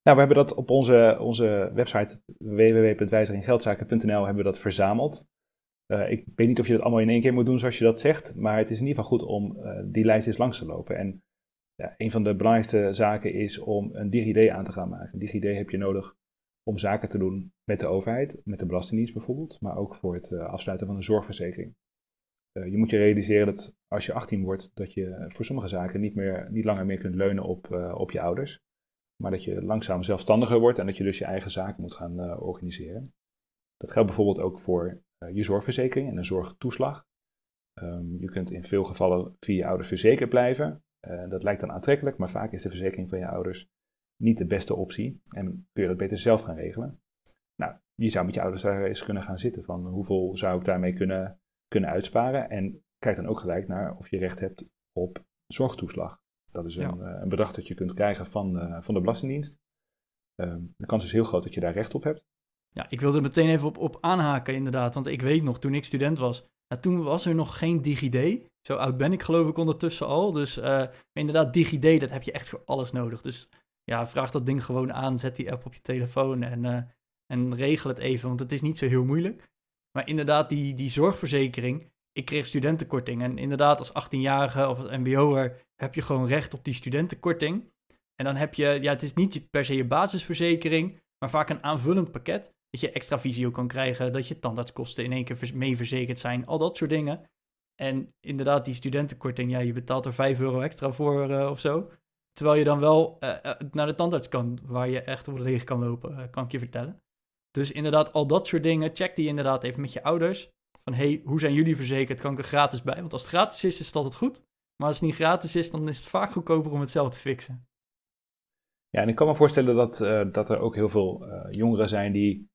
Nou, we hebben dat op onze, onze website www.wijziginggeldzaken.nl hebben we dat verzameld. Uh, ik weet niet of je dat allemaal in één keer moet doen zoals je dat zegt, maar het is in ieder geval goed om die lijst eens langs te lopen. En ja, een van de belangrijkste zaken is om een DigiD aan te gaan maken. Een DigiD heb je nodig om zaken te doen met de overheid, met de Belastingdienst bijvoorbeeld, maar ook voor het uh, afsluiten van een zorgverzekering. Uh, je moet je realiseren dat als je 18 wordt, dat je voor sommige zaken niet, meer, niet langer meer kunt leunen op, uh, op je ouders, maar dat je langzaam zelfstandiger wordt en dat je dus je eigen zaken moet gaan organiseren. Dat geldt bijvoorbeeld ook voor je zorgverzekering en een zorgtoeslag. Um, je kunt in veel gevallen via je ouders verzekerd blijven. dat lijkt dan aantrekkelijk, maar vaak is de verzekering van je ouders niet de beste optie en kun je dat beter zelf gaan regelen. Nou, je zou met je ouders daar eens kunnen gaan zitten van hoeveel zou ik daarmee kunnen, kunnen uitsparen en kijk dan ook gelijk naar of je recht hebt op zorgtoeslag. Dat is een, ja. Eh, een bedrag dat je kunt krijgen van, uh, van de Belastingdienst. Uh, de kans is heel groot dat je daar recht op hebt. Ja, ik wilde er meteen even op, op aanhaken inderdaad, want ik weet nog, toen ik student was, nou, toen was er nog geen DigiD. Zo oud ben ik geloof ik ondertussen al. Dus uh, inderdaad, DigiD, dat heb je echt voor alles nodig. Dus ja, vraag dat ding gewoon aan, zet die app op je telefoon en, uh, en regel het even, want het is niet zo heel moeilijk. Maar inderdaad, die, die zorgverzekering, ik kreeg studentenkorting. En inderdaad, als 18-jarige of als mbo'er heb je gewoon recht op die studentenkorting. En dan heb je, ja, het is niet per se je basisverzekering, maar vaak een aanvullend pakket. Dat je extra visio kan krijgen, dat je tandartskosten in één keer mee verzekerd zijn, al dat soort dingen. En inderdaad, die studentenkorting, ja, je betaalt er 5 euro extra voor uh, of zo. Terwijl je dan wel uh, naar de tandarts kan, waar je echt leeg kan lopen, kan ik je vertellen. Dus inderdaad, al dat soort dingen, check die inderdaad even met je ouders. Van, hey, hoe zijn jullie verzekerd? Kan ik er gratis bij? Want als het gratis is, is het altijd goed. Maar als het niet gratis is, dan is het vaak goedkoper om het zelf te fixen. Ja, en ik kan me voorstellen dat, dat er ook heel veel jongeren zijn die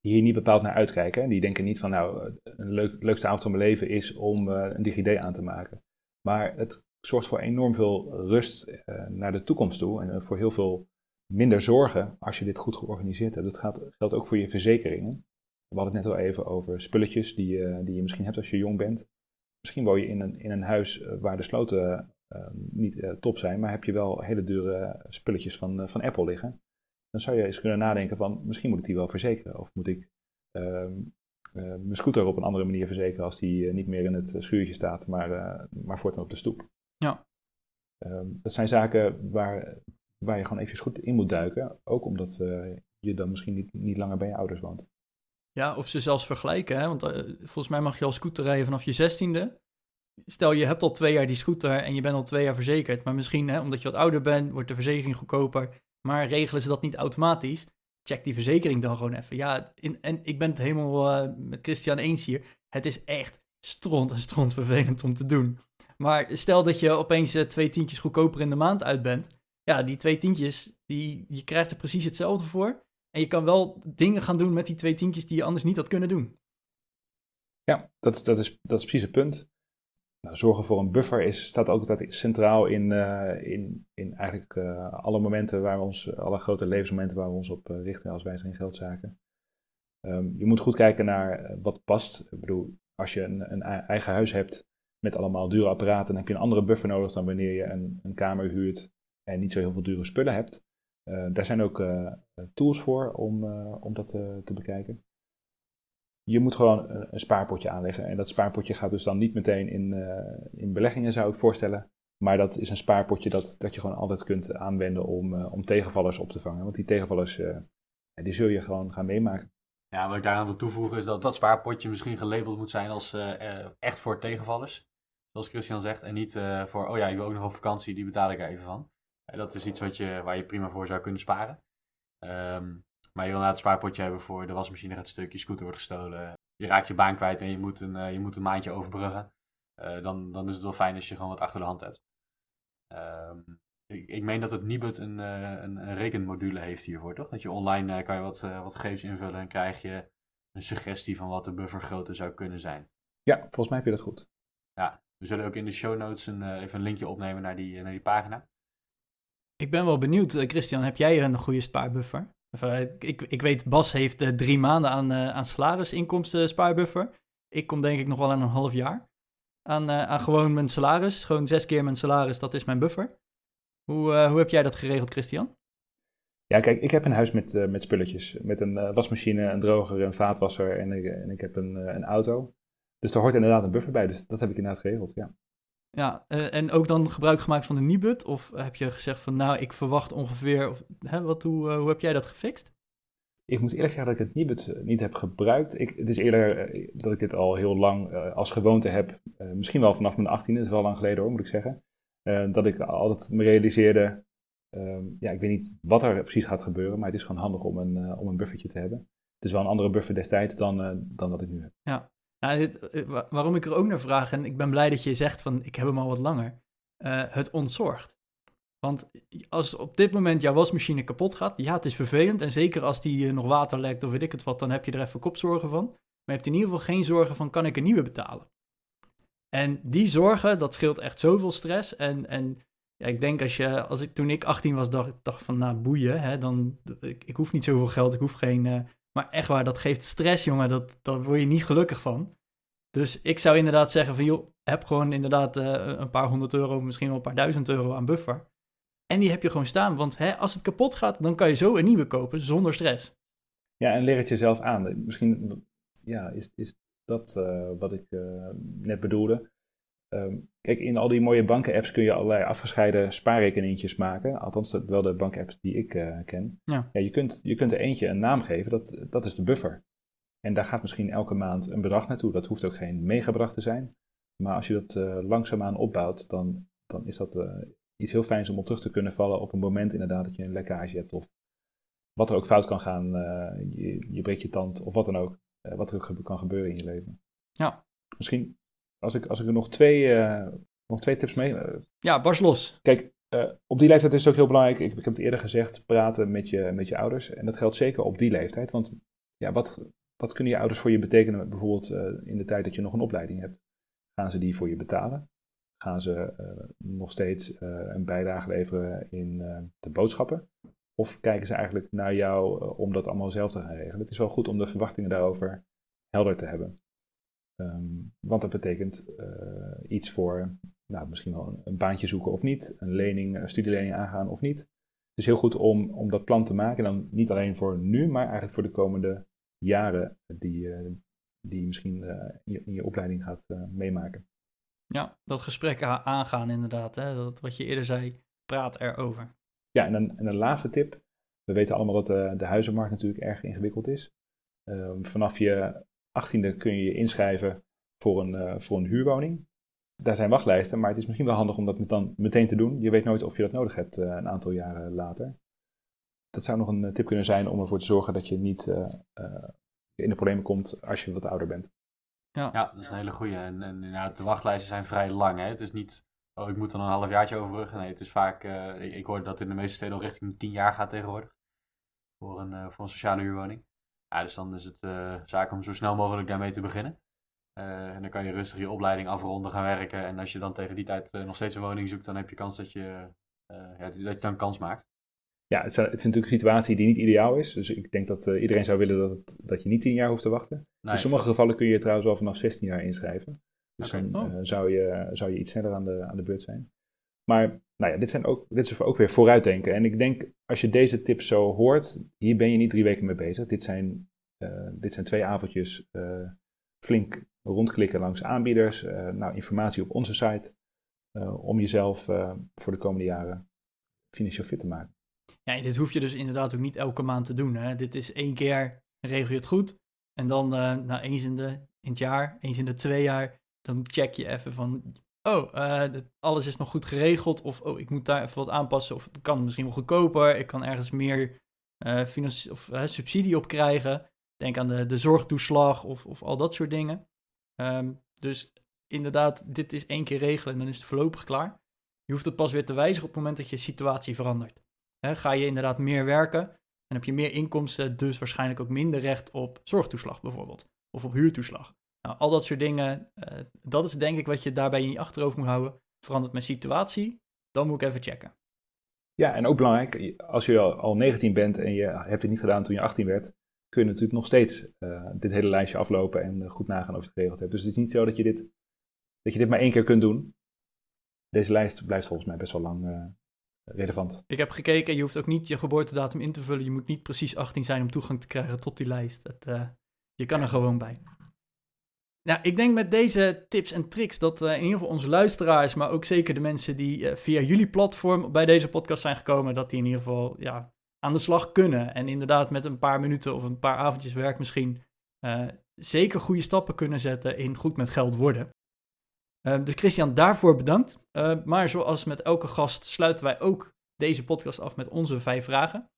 hier niet bepaald naar uitkijken. Die denken niet van, nou, een leuk, leukste avond van mijn leven is om uh, een DigiD aan te maken. Maar het zorgt voor enorm veel rust naar de toekomst toe en voor heel veel minder zorgen als je dit goed georganiseerd hebt. Dat gaat, geldt ook voor je verzekeringen. We hadden het net al even over spulletjes die, uh, die je misschien hebt als je jong bent. Misschien woon je in een, in een huis waar de sloten uh, niet uh, top zijn, maar heb je wel hele dure spulletjes van, van Apple liggen. Dan zou je eens kunnen nadenken van, misschien moet ik die wel verzekeren. Of moet ik ehm, mijn scooter op een andere manier verzekeren als die niet meer in het schuurtje staat, maar, maar voortaan op de stoep. Ja. Ehm, dat zijn zaken waar, waar je gewoon even goed in moet duiken. Ook omdat je dan misschien niet, niet langer bij je ouders woont. Ja, of ze zelfs vergelijken. Hè? Want uh, volgens mij mag je al scooter rijden vanaf je zestiende. Stel, je hebt al twee jaar die scooter en je bent al twee jaar verzekerd. Maar misschien, hè, omdat je wat ouder bent, wordt de verzekering goedkoper. Maar regelen ze dat niet automatisch? Check die verzekering dan gewoon even. Ja, in, en ik ben het helemaal uh, met Christian eens hier. Het is echt stront en stront vervelend om te doen. Maar stel dat je opeens uh, twee tientjes goedkoper in de maand uit bent. Ja, die twee tientjes, die, je krijgt er precies hetzelfde voor. En je kan wel dingen gaan doen met die twee tientjes die je anders niet had kunnen doen. Ja, dat, dat, is, dat is precies het punt. Nou, zorgen voor een buffer is, staat ook altijd centraal in, uh, in, in eigenlijk uh, alle momenten waar we ons, alle grote levensmomenten waar we ons op richten als wijzer in geldzaken. Um, je moet goed kijken naar wat past. Ik bedoel, als je een, een, eigen huis hebt met allemaal dure apparaten, dan heb je een andere buffer nodig dan wanneer je een, een kamer huurt en niet zo heel veel dure spullen hebt. Uh, daar zijn ook uh, tools voor om, om dat te bekijken. Je moet gewoon een, een, spaarpotje aanleggen. En dat spaarpotje gaat dus dan niet meteen in, in beleggingen, zou ik voorstellen. Maar dat is een spaarpotje dat, dat je gewoon altijd kunt aanwenden om, om tegenvallers op te vangen. Want die tegenvallers, die zul je gewoon gaan meemaken. Ja, wat ik daaraan wil toevoegen is dat dat spaarpotje misschien gelabeld moet zijn als echt voor tegenvallers. Zoals Christian zegt. En niet voor, oh ja, ik wil ook nog op vakantie, die betaal ik er even van. Dat is iets wat je, waar je prima voor zou kunnen sparen. Um, maar je wil inderdaad een spaarpotje hebben voor de wasmachine gaat stuk, je scooter wordt gestolen, je raakt je baan kwijt en je moet een, uh, je moet een maandje overbruggen. Uh, dan, dan is het wel fijn als je gewoon wat achter de hand hebt. Um, ik, ik, meen dat het Nibud een, een, een, rekenmodule heeft hiervoor, toch? Dat je online kan je wat, wat gegevens invullen en krijg je een suggestie van wat de buffergrootte zou kunnen zijn. Ja, volgens mij heb je dat goed. Ja, we zullen ook in de show notes een, even een linkje opnemen naar die, naar die pagina. Ik ben wel benieuwd, uh, Christian, heb jij een goede spaarbuffer? Uh, ik, ik weet, Bas heeft uh, drie maanden aan, aan salarisinkomsten spaarbuffer. Ik kom denk ik nog wel aan een half jaar. Aan, aan gewoon mijn salaris, gewoon zes keer mijn salaris, dat is mijn buffer. Hoe, hoe heb jij dat geregeld, Christian? Ja, kijk, ik heb een huis met, met spulletjes. Met een wasmachine, een droger, een vaatwasser en ik, en ik heb een, een auto. Dus daar hoort inderdaad een buffer bij, dus dat heb ik inderdaad geregeld, ja. Ja, uh, en ook dan gebruik gemaakt van de Nibud? Of heb je gezegd van nou, ik verwacht ongeveer, of, hè, wat, hoe, uh, hoe heb jij dat gefixt? Ik moet eerlijk zeggen dat ik het Nibud niet heb gebruikt. Ik, het is eerder dat ik dit al heel lang als gewoonte heb. misschien wel vanaf mijn 18e, dat is wel lang geleden hoor, moet ik zeggen. dat ik altijd me realiseerde, ehm, ja, ik weet niet wat er precies gaat gebeuren, maar het is gewoon handig om een, om een buffertje te hebben. Het is wel een andere buffer destijds dan, dan dat ik nu heb. Ja, nou, dit, eh, waarom ik er ook naar vraag, en ik ben blij dat je zegt van ik heb hem al wat langer, uh, het ontzorgt. Want als op dit moment jouw wasmachine kapot gaat, ja, het is vervelend. En zeker als die uh, nog water lekt of weet ik het wat, dan heb je er even kopzorgen van. Maar je hebt in ieder geval geen zorgen van, kan ik een nieuwe betalen? En die zorgen, dat scheelt echt zoveel stress. En, en ja, ik denk als je, als ik, toen ik 18 was, dacht dacht van, nou boeien, hè, dan, ik, ik hoef niet zoveel geld, ik hoef geen maar echt waar, dat geeft stress, jongen. Dat, daar word je niet gelukkig van. Dus ik zou inderdaad zeggen van, joh, heb gewoon inderdaad uh, een paar honderd euro, misschien wel een paar duizend euro aan buffer. En die heb je gewoon staan, want hè, als het kapot gaat, dan kan je zo een nieuwe kopen zonder stress. Ja, en leer het jezelf aan. Misschien ja, is, is dat uh, wat ik uh, net bedoelde. Um, kijk, in al die mooie banken-apps kun je allerlei afgescheiden spaarrekeningjes maken. Althans, dat wel de bank-apps die ik uh, ken. Ja. Ja, je, kunt, je kunt er eentje een naam geven, dat, dat is de buffer. En daar gaat misschien elke maand een bedrag naartoe. Dat hoeft ook geen megabedrag te zijn. Maar als je dat langzaamaan opbouwt, dan, dan is dat iets heel fijns om op terug te kunnen vallen op een moment inderdaad dat je een lekkage hebt. Of wat er ook fout kan gaan, je, je breekt je tand of wat dan ook. wat er ook kan gebeuren in je leven. Ja. Misschien als ik, als ik er nog twee, uh, nog twee tips mee. Uh, ja, bars los. Kijk, uh, op die leeftijd is het ook heel belangrijk. Ik, ik, heb het eerder gezegd: praten met je, met je ouders. En dat geldt zeker op die leeftijd. Want ja, wat, wat kunnen je ouders voor je betekenen? Bijvoorbeeld in de tijd dat je nog een opleiding hebt. Gaan ze die voor je betalen? Gaan ze nog steeds een bijdrage leveren in de boodschappen? Of kijken ze eigenlijk naar jou om dat allemaal zelf te gaan regelen? Het is wel goed om de verwachtingen daarover helder te hebben. Um, want dat betekent uh, iets voor nou, misschien wel een, een, baantje zoeken of niet, een lening, een studielening aangaan of niet. Het is heel goed om, om dat plan te maken, en dan niet alleen voor nu, maar eigenlijk voor de komende jaren die, uh, die je misschien uh, in, je, in, je, opleiding gaat meemaken. Ja, dat gesprek aangaan inderdaad. Hè? Dat, wat je eerder zei, praat erover. Ja, en een, en een laatste tip. We weten allemaal dat de, de huizenmarkt natuurlijk erg ingewikkeld is. Um, vanaf je 18e kun je je inschrijven voor een, uh, voor een huurwoning. Daar zijn wachtlijsten, maar het is misschien wel handig om dat dan meteen te doen. Je weet nooit of je dat nodig hebt uh, een aantal jaren later. Dat zou nog een eh, tip kunnen zijn om ervoor te zorgen dat je niet in de problemen komt als je wat ouder bent. Ja, ja dat is een hele goede. En, en ja, de wachtlijsten zijn vrij lang. Hè? Het is niet, oh ik moet er een halfjaartje overbruggen. Nee, het is vaak, ik, ik hoor dat in de meeste steden al richting 10 jaar gaat tegenwoordig. Voor een, voor een sociale huurwoning. Ja, dus dan is het uh, zaak om zo snel mogelijk daarmee te beginnen. Uh, en dan kan je rustig je opleiding afronden, gaan werken. En als je dan tegen die tijd uh, nog steeds een woning zoekt, dan heb je kans dat je, ja, dat je dan kans maakt. Ja, het is, het is, natuurlijk een situatie die niet ideaal is. Dus ik denk dat iedereen zou willen dat, het, dat je niet tien jaar hoeft te wachten. Nee. In sommige gevallen kun je trouwens wel vanaf 16 jaar inschrijven. Dus okay. dan oh. zou, je, zou je iets sneller aan de, aan de beurt zijn. Maar nou ja, dit, zijn ook, dit is ook weer vooruitdenken. En ik denk, als je deze tips zo hoort, hier ben je niet drie weken mee bezig. Dit zijn, uh, dit zijn twee avondjes uh, flink rondklikken langs aanbieders. Uh, nou, informatie op onze site. om jezelf voor de komende jaren financieel fit te maken. Ja, dit hoef je dus inderdaad ook niet elke maand te doen. Hè? Dit is één keer, regel je het goed. En dan nou, eens in, de, in het jaar, eens in de twee jaar, dan check je even van, oh, uh, alles is nog goed geregeld. Of oh, ik moet daar even wat aanpassen. Of het kan misschien wel goedkoper. Ik kan ergens meer uh, of, uh, subsidie op krijgen. Denk aan de, de zorgtoeslag of, of al dat soort dingen. Um, dus inderdaad, dit is één keer regelen en dan is het voorlopig klaar. Je hoeft het pas weer te wijzigen op het moment dat je situatie verandert. Ga je inderdaad meer werken, dan heb je meer inkomsten, dus waarschijnlijk ook minder recht op zorgtoeslag bijvoorbeeld. Of op huurtoeslag. Nou, al dat soort dingen, uh, dat is denk ik wat je daarbij in je achterhoofd moet houden. Verandert mijn situatie, dan moet ik even checken. Ja, en ook belangrijk, als je al 19 bent en je hebt het niet gedaan toen je 18 werd, kun je natuurlijk nog steeds uh, dit hele lijstje aflopen en goed nagaan of je het geregeld hebt. Dus het is niet zo dat je dit, dat je dit maar één keer kunt doen. Deze lijst blijft volgens mij best wel lang uh, relevant. Ik heb gekeken, je hoeft ook niet je geboortedatum in te vullen. Je moet niet precies 18 zijn om toegang te krijgen tot die lijst. Je kan er gewoon bij. Nou, ik denk met deze tips en tricks dat uh, in ieder geval onze luisteraars, maar ook zeker de mensen die uh, via jullie platform bij deze podcast zijn gekomen, dat die in ieder geval ja, aan de slag kunnen. En inderdaad met een paar minuten of een paar avondjes werk misschien uh, zeker goede stappen kunnen zetten in goed met geld worden. dus Christian, daarvoor bedankt. maar zoals met elke gast sluiten wij ook deze podcast af met onze vijf vragen.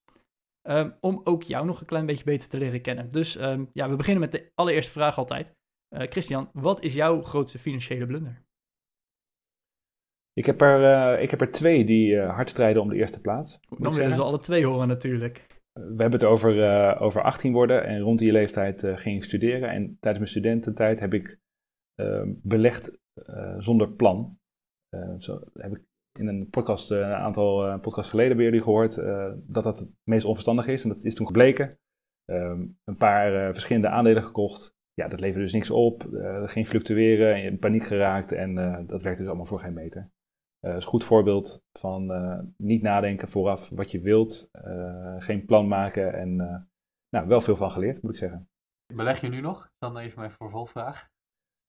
om ook jou nog een klein beetje beter te leren kennen. Dus ja, we beginnen met de allereerste vraag altijd. Uh, Christian, wat is jouw grootste financiële blunder? Ik heb er, uh, ik heb er twee die uh, hard strijden om de eerste plaats. Dan willen ze alle twee horen natuurlijk. We hebben het over, over 18 worden en rond die leeftijd ging ik studeren. En tijdens mijn studententijd heb ik ehm, belegd zonder plan. zo heb ik in een podcast, een aantal podcasts geleden bij jullie gehoord, dat dat het meest onverstandig is. En dat is toen gebleken. Um, een paar verschillende aandelen gekocht ja, dat leverde dus niks op. Uh, ging fluctueren, in paniek geraakt en uh, dat werkte dus allemaal voor geen meter. is een goed voorbeeld van niet nadenken vooraf wat je wilt, geen plan maken en nou, wel veel van geleerd, moet ik zeggen. Beleg je nu nog? Dan even mijn vervolgvraag.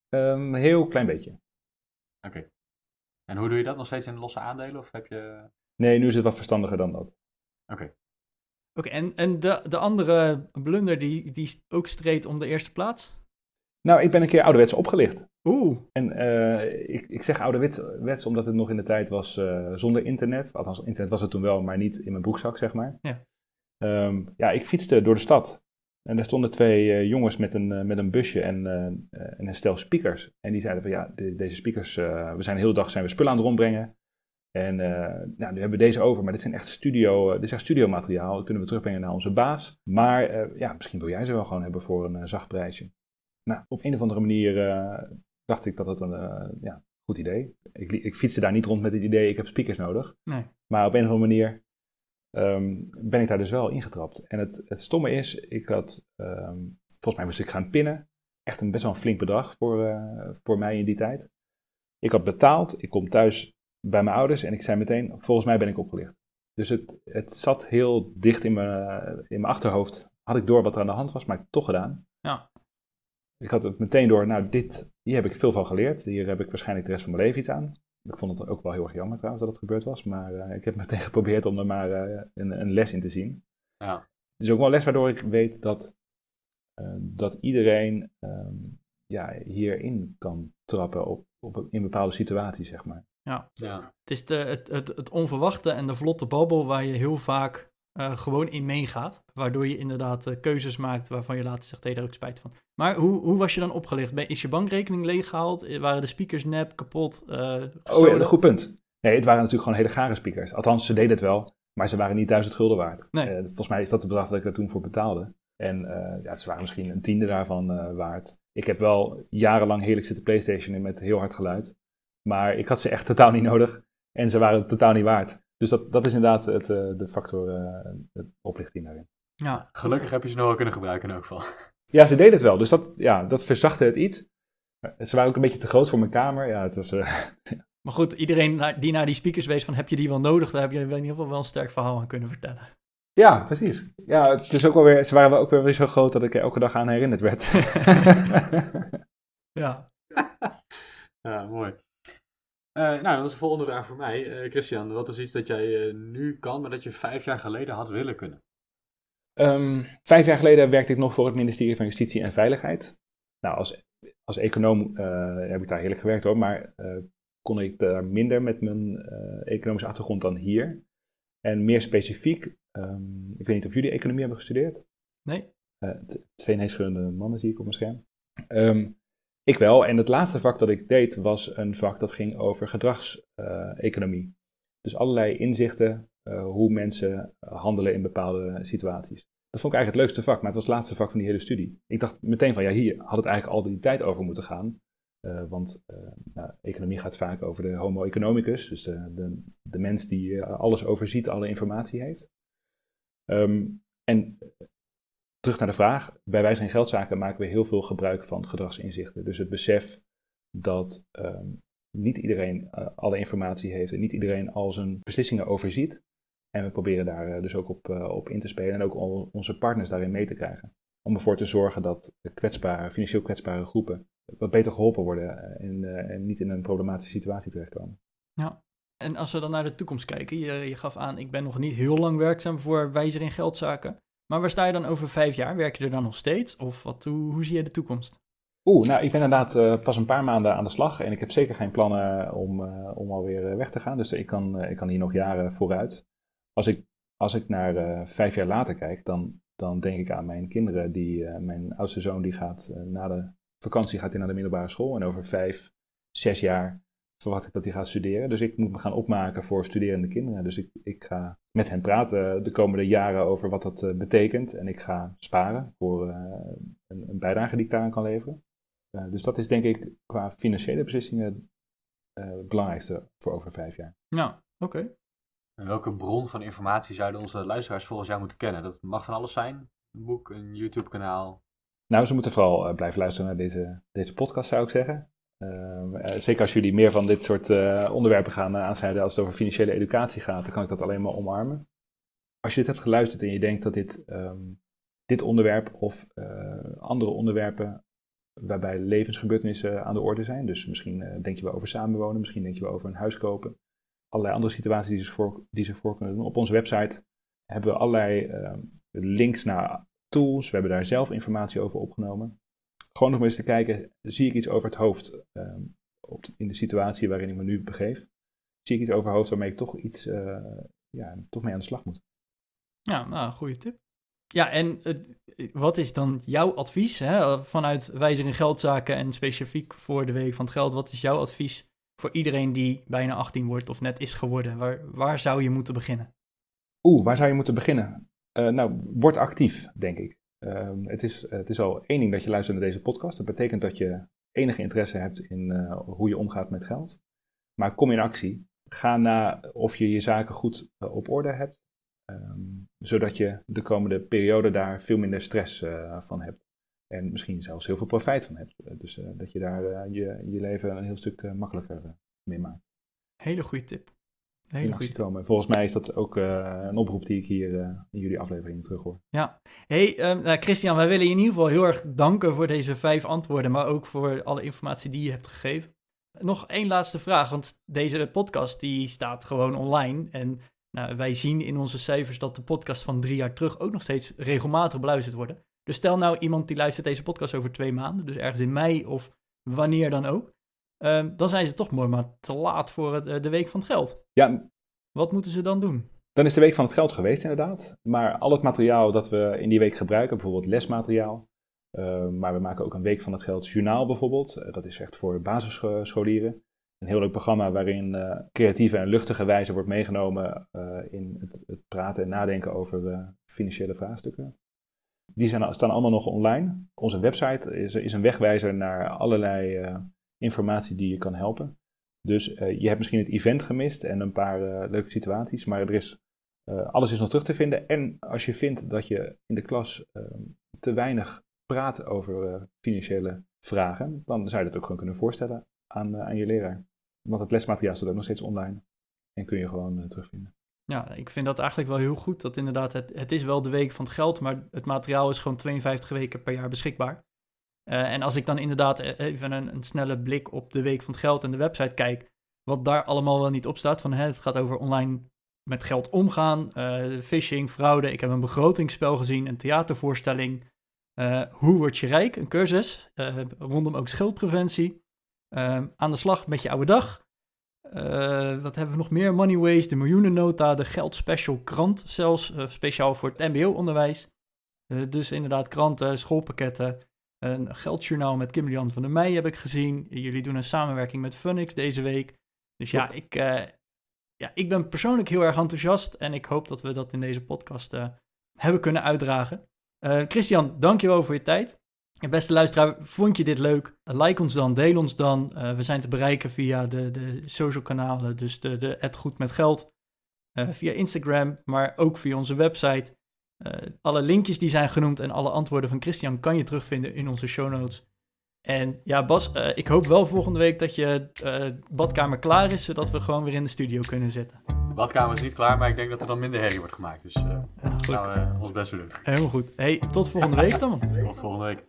Een heel klein beetje. Oké. En hoe doe je dat? Nog steeds in losse aandelen? Of heb je... Nee, nu is het wat verstandiger dan dat. Oké. Oké, en, en de, de andere blunder die, die ook streed om de eerste plaats? Nou, ik ben een keer ouderwets opgelicht. Oeh. En uh, ik, ik zeg ouderwets omdat het nog in de tijd was uh, zonder internet. Althans, internet was het toen wel, maar niet in mijn broekzak, zeg maar. Ja. Um, ja, ik fietste door de stad. En daar stonden twee uh, jongens met een, met een busje en, en een stel speakers. En die zeiden van ja, de, deze speakers, we zijn de hele dag zijn we spullen aan het rondbrengen. En nou, nu hebben we deze over, maar dit zijn echt studio, dit is echt studiomateriaal. Dat kunnen we terugbrengen naar onze baas. Maar ja, misschien wil jij ze wel gewoon hebben voor een zacht prijsje. Nou, op een of andere manier dacht ik dat het een uh, ja, goed idee. Ik, ik fietste daar niet rond met het idee, ik heb speakers nodig. Nee. Maar op een of andere manier um, ben ik daar dus wel ingetrapt. En het, het stomme is, ik had, um, volgens mij moest ik gaan pinnen. Echt een best wel een flink bedrag voor, uh, voor mij in die tijd. Ik had betaald, ik kom thuis bij mijn ouders en ik zei meteen, volgens mij ben ik opgelicht. Dus het, het zat heel dicht in mijn, in mijn achterhoofd. Had ik door wat er aan de hand was, maar ik heb het toch gedaan. Ja. Ik had het meteen door, nou, dit, hier heb ik veel van geleerd. Hier heb ik waarschijnlijk de rest van mijn leven iets aan. Ik vond het ook wel heel erg jammer trouwens dat het gebeurd was. Maar uh, ik heb meteen geprobeerd om er maar uh, een, een, les in te zien. Ja. Het is ook wel een les waardoor ik weet dat, uh, dat iedereen um, ja, hierin kan trappen op, op, in bepaalde situaties, zeg maar. Ja. ja. Het is de, het, het, het onverwachte en de vlotte babbel waar je heel vaak uh, gewoon in meegaat. Waardoor je inderdaad uh, keuzes maakt waarvan je later zegt, hé, hey, daar heb ik spijt van. Maar hoe, hoe was je dan opgelicht? Is je bankrekening leeggehaald? Eh, waren de speakers nep, kapot? Uh, oh ja, een goed punt. Nee, het waren natuurlijk gewoon hele gare speakers. Althans, ze deden het wel, maar ze waren niet duizend gulden waard. Nee. volgens mij is dat het bedrag dat ik er toen voor betaalde. En ja, ze waren misschien een tiende daarvan waard. Ik heb wel jarenlang heerlijk zitten PlayStation met heel hard geluid. Maar ik had ze echt totaal niet nodig. En ze waren totaal niet waard. Dus dat, dat is inderdaad het, uh, de factor, uh, het oplichting daarin. Ja. Gelukkig heb je ze nog wel kunnen gebruiken in elk geval. Ja, ze deden het wel. Dus dat, ja, dat verzachtte het iets. Ze waren ook een beetje te groot voor mijn kamer. Ja, het was, uh, maar goed, iedereen die naar die speakers wees van heb je die wel nodig, daar heb je in ieder geval wel een sterk verhaal aan kunnen vertellen. Ja, precies. Ja, het is ook wel weer, ze waren wel ook weer zo groot dat ik er elke dag aan herinnerd werd. ja. ja, mooi. Uh, nou, dat is de volgende vraag voor mij. Uh, Christian, wat is iets dat jij uh, nu kan, maar dat je vijf jaar geleden had willen kunnen? Um, vijf jaar geleden werkte ik nog voor het ministerie van Justitie en Veiligheid. Nou, als, als econoom heb ik daar heerlijk gewerkt hoor, maar kon ik daar minder met mijn economische achtergrond dan hier. En meer specifiek, um, ik weet niet of jullie economie hebben gestudeerd? Nee. twee neeschuddende mannen zie ik op mijn scherm. Um, ik wel. En het laatste vak dat ik deed was een vak dat ging over gedragseconomie. dus allerlei inzichten uh, hoe mensen handelen in bepaalde situaties. Dat vond ik eigenlijk het leukste vak, maar het was het laatste vak van die hele studie. Ik dacht meteen van ja, hier had het eigenlijk al die tijd over moeten gaan. Uh, want nou, economie gaat vaak over de homo economicus, dus de, de, de mens die alles overziet, alle informatie heeft. Um, en terug naar de vraag. Bij wijze van geldzaken maken we heel veel gebruik van gedragsinzichten. Dus het besef dat um, niet iedereen uh, alle informatie heeft en niet iedereen al zijn beslissingen overziet. En we proberen daar uh, dus ook op, uh, op in te spelen en ook onze partners daarin mee te krijgen. Om ervoor te zorgen dat kwetsbare, financieel kwetsbare groepen wat beter geholpen worden en, en niet in een problematische situatie terechtkomen. Ja, en als we dan naar de toekomst kijken, je, je gaf aan, ik ben nog niet heel lang werkzaam voor wijzer in geldzaken. Maar waar sta je dan over vijf jaar? Werk je er dan nog steeds? Of wat, hoe, zie je de toekomst? Oeh, nou, ik ben inderdaad uh, pas een paar maanden aan de slag en ik heb zeker geen plannen om, uh, om alweer weg te gaan. Dus ik kan, ik kan hier nog jaren vooruit. Als ik, als ik naar vijf jaar later kijk, dan, dan denk ik aan mijn kinderen. Die, mijn oudste zoon die gaat na de vakantie gaat hij naar de middelbare school. En over vijf, zes jaar verwacht ik dat hij gaat studeren. Dus ik moet me gaan opmaken voor studerende kinderen. Dus ik, ik ga met hen praten de komende jaren over wat dat uh, betekent. En ik ga sparen voor uh, een, een, bijdrage die ik daaraan kan leveren. Uh, dus dat is denk ik qua financiële beslissingen het belangrijkste voor over vijf jaar. Ja, oké. Okay. En welke bron van informatie zouden onze luisteraars volgens jou moeten kennen? Dat mag van alles zijn. Een boek, een YouTube-kanaal. Nou, ze moeten vooral blijven luisteren naar deze, deze podcast, zou ik zeggen. Ehm, zeker als jullie meer van dit soort onderwerpen gaan aansnijden als het over financiële educatie gaat, dan kan ik dat alleen maar omarmen. Als je dit hebt geluisterd en je denkt dat dit, ehm, dit onderwerp of andere onderwerpen waarbij levensgebeurtenissen aan de orde zijn. Dus misschien denk je wel over samenwonen, misschien denk je wel over een huis kopen. Allerlei andere situaties die zich voor, die zich voor kunnen doen. Op onze website hebben we allerlei uh, links naar tools. We hebben daar zelf informatie over opgenomen. Gewoon nog maar eens te kijken, zie ik iets over het hoofd uh, op in de situatie waarin ik me nu begeef? Zie ik iets over het hoofd waarmee ik toch iets, uh, ja, toch mee aan de slag moet? Ja, nou, goede tip. Ja, en wat is dan jouw advies hè, vanuit Wijzer in Geldzaken en specifiek voor de Week van het Geld? Wat is jouw advies voor iedereen die bijna 18 wordt of net is geworden? Waar, waar zou je moeten beginnen? Oeh, waar zou je moeten beginnen? Uh, nou, word actief, denk ik. Uh, het, is, het is al één ding dat je luistert naar deze podcast. Dat betekent dat je enige interesse hebt in uh, hoe je omgaat met geld. Maar kom in actie. Ga na of je je zaken goed eh, op orde hebt. Um, zodat je de komende periode daar veel minder stress uh, van hebt. En misschien zelfs heel veel profijt van hebt. Dus dat je daar je, je leven een heel stuk makkelijker mee maakt. Hele goede tip. Hele komen. Volgens mij is dat ook een oproep die ik hier in jullie aflevering terug hoor. Ja. Hey, um, nou, Christian, wij willen je in ieder geval heel erg danken voor deze vijf antwoorden, maar ook voor alle informatie die je hebt gegeven. Nog één laatste vraag, want deze podcast die staat gewoon online en nou, wij zien in onze cijfers dat de podcast van drie jaar terug ook nog steeds regelmatig beluisterd worden. Dus stel nou iemand die luistert deze podcast over twee maanden, dus ergens in mei of wanneer dan ook. Uh, dan zijn ze toch mooi maar te laat voor het, uh, de Week van het Geld. Ja. Wat moeten ze dan doen? Dan is de Week van het Geld geweest inderdaad. Maar al het materiaal dat we in die week gebruiken, bijvoorbeeld lesmateriaal. Uh, maar we maken ook een Week van het Geld journaal bijvoorbeeld. dat is echt voor basisscholieren. Een heel leuk programma waarin uh, creatieve en luchtige wijze wordt meegenomen in het, het, praten en nadenken over financiële vraagstukken. Die zijn, staan allemaal nog online. Onze website is, is een wegwijzer naar allerlei informatie die je kan helpen. Dus je hebt misschien het event gemist en een paar leuke situaties, maar er is, alles is nog terug te vinden. En als je vindt dat je in de klas ehm, te weinig praat over financiële vragen, dan zou je dat ook gewoon kunnen voorstellen aan, aan je leraar. Want het lesmateriaal staat ook nog steeds online en kun je gewoon terugvinden. Ja, ik vind dat eigenlijk wel heel goed. Dat inderdaad, het, het is wel de week van het geld, maar het materiaal is gewoon 52 weken per jaar beschikbaar. Uh, en als ik dan inderdaad e-, even een, een, snelle blik op de week van het geld en de website kijk, wat daar allemaal wel niet op staat. Van, hè, het gaat over online met geld omgaan, uh, phishing, fraude. Ik heb een begrotingsspel gezien, een theatervoorstelling. hoe word je rijk? Een cursus rondom ook schildpreventie. Ehm, aan de slag met je oude dag. Wat hebben we nog meer? Money Waste, de miljoenennota, de geldspecial krant, zelfs speciaal voor het MBO-onderwijs. Eh, dus inderdaad, kranten, schoolpakketten. Een geldjournaal met Kim van der Meij heb ik gezien. Jullie doen een samenwerking met Funix deze week. Dus ja ik, ja, ik ben persoonlijk heel erg enthousiast en ik hoop dat we dat in deze podcast hebben kunnen uitdragen. Christian, dankjewel voor je tijd. Beste luisteraar, vond je dit leuk? Like ons dan, deel ons dan. Uh, we zijn te bereiken via de, de social kanalen, dus de, de goed met geld. Uh, via Instagram, maar ook via onze website. Uh, alle linkjes die zijn genoemd en alle antwoorden van Christian kan je terugvinden in onze show notes. En ja, Bas, ik hoop wel volgende week dat je badkamer klaar is, zodat we gewoon weer in de studio kunnen zitten. De badkamer is niet klaar, maar ik denk dat er dan minder herrie wordt gemaakt. Dus ja, goed. nou, ons best doen. Helemaal goed. Hey, tot volgende week dan. tot volgende week.